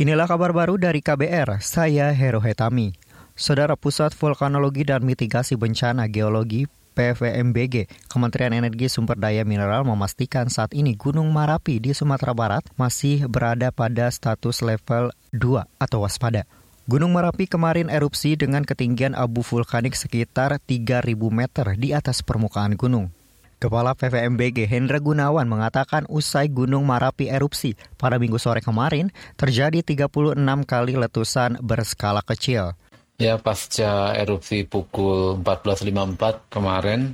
Inilah kabar baru dari KBR, saya Hero Hetami. Saudara Pusat Vulkanologi dan Mitigasi Bencana Geologi PVMBG, Kementerian Energi Sumber Daya Mineral memastikan saat ini Gunung Marapi di Sumatera Barat masih berada pada status level 2 atau waspada. Gunung Merapi kemarin erupsi dengan ketinggian abu vulkanik sekitar 3.000 meter di atas permukaan gunung. Kepala PVMBG Hendra Gunawan mengatakan usai Gunung Marapi erupsi pada minggu sore kemarin terjadi 36 kali letusan berskala kecil. Ya pasca erupsi pukul 14.54 kemarin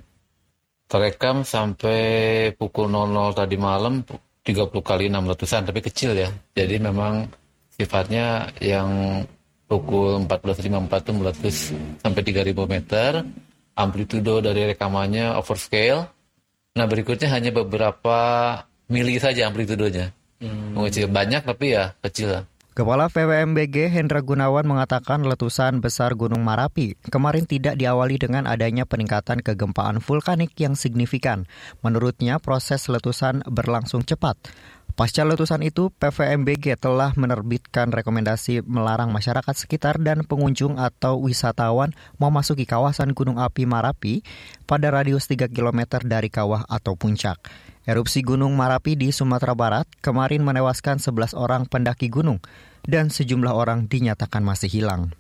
terekam sampai pukul 00 tadi malam 30 kali 6 letusan tapi kecil ya. Jadi memang sifatnya yang pukul 14.54 itu meletus sampai 3000 meter. Amplitudo dari rekamannya overscale Nah berikutnya hanya beberapa mili saja amplitudonya. Hmm. Mengecil banyak tapi ya kecil lah. Kepala PWMBG Hendra Gunawan mengatakan letusan besar Gunung Marapi kemarin tidak diawali dengan adanya peningkatan kegempaan vulkanik yang signifikan. Menurutnya proses letusan berlangsung cepat. Pasca letusan itu, PVMBG telah menerbitkan rekomendasi melarang masyarakat sekitar dan pengunjung atau wisatawan memasuki kawasan Gunung Api Marapi pada radius 3 km dari kawah atau puncak. Erupsi Gunung Marapi di Sumatera Barat kemarin menewaskan 11 orang pendaki gunung dan sejumlah orang dinyatakan masih hilang.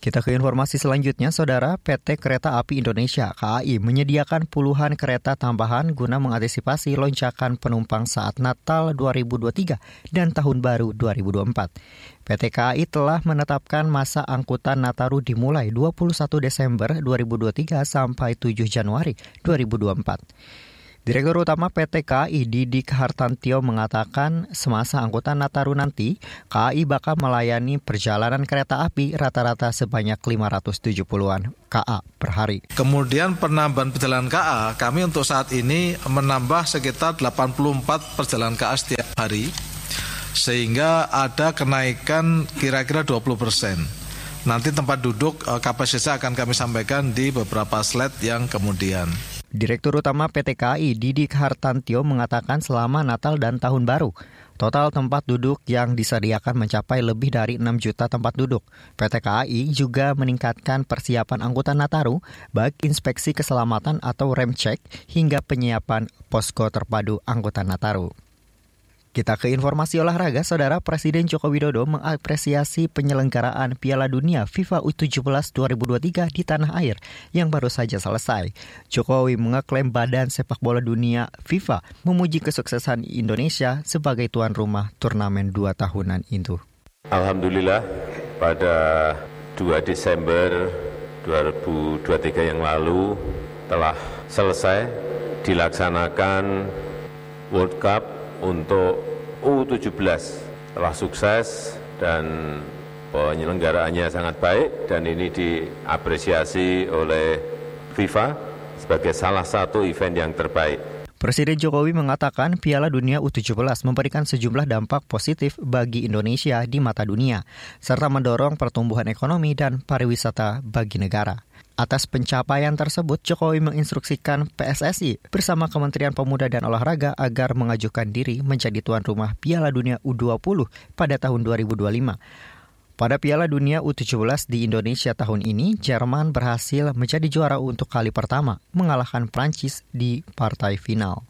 Kita ke informasi selanjutnya, Saudara. PT Kereta Api Indonesia KAI menyediakan puluhan kereta tambahan guna mengantisipasi lonjakan penumpang saat Natal 2023 dan Tahun Baru 2024. PT KAI telah menetapkan masa angkutan Nataru dimulai 21 Desember 2023 sampai 7 Januari 2024. Direktur Utama PT KAI Didik Hartantio mengatakan semasa angkutan Nataru nanti, KAI bakal melayani perjalanan kereta api rata-rata sebanyak 570-an KA per hari. Kemudian penambahan perjalanan KA, kami untuk saat ini menambah sekitar 84 perjalanan KA setiap hari, sehingga ada kenaikan kira-kira 20 persen. Nanti tempat duduk eh, kapasitasnya akan kami sampaikan di beberapa slide yang kemudian. Direktur Utama PT KAI Didik Hartantio mengatakan selama Natal dan Tahun Baru, total tempat duduk yang disediakan mencapai lebih dari 6 juta tempat duduk. PT KAI juga meningkatkan persiapan angkutan Nataru, baik inspeksi keselamatan atau rem cek hingga penyiapan posko terpadu angkutan Nataru. Kita ke informasi olahraga, Saudara Presiden Joko Widodo mengapresiasi penyelenggaraan Piala Dunia FIFA U17 2023 di tanah air yang baru saja selesai. Jokowi mengeklaim Badan Sepak Bola Dunia FIFA memuji kesuksesan Indonesia sebagai tuan rumah turnamen dua tahunan itu. Alhamdulillah pada 2 Desember 2023 yang lalu telah selesai dilaksanakan World Cup untuk U17 telah sukses dan penyelenggaraannya sangat baik dan ini diapresiasi oleh FIFA sebagai salah satu event yang terbaik. Presiden Jokowi mengatakan Piala Dunia U17 memberikan sejumlah dampak positif bagi Indonesia di mata dunia, serta mendorong pertumbuhan ekonomi dan pariwisata bagi negara. Atas pencapaian tersebut, Jokowi menginstruksikan PSSI bersama Kementerian Pemuda dan Olahraga agar mengajukan diri menjadi tuan rumah Piala Dunia U20 pada tahun 2025. Pada Piala Dunia U17 di Indonesia tahun ini, Jerman berhasil menjadi juara untuk kali pertama, mengalahkan Prancis di partai final.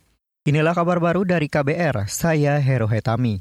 Inilah kabar baru dari KBR, saya Hero Hetami.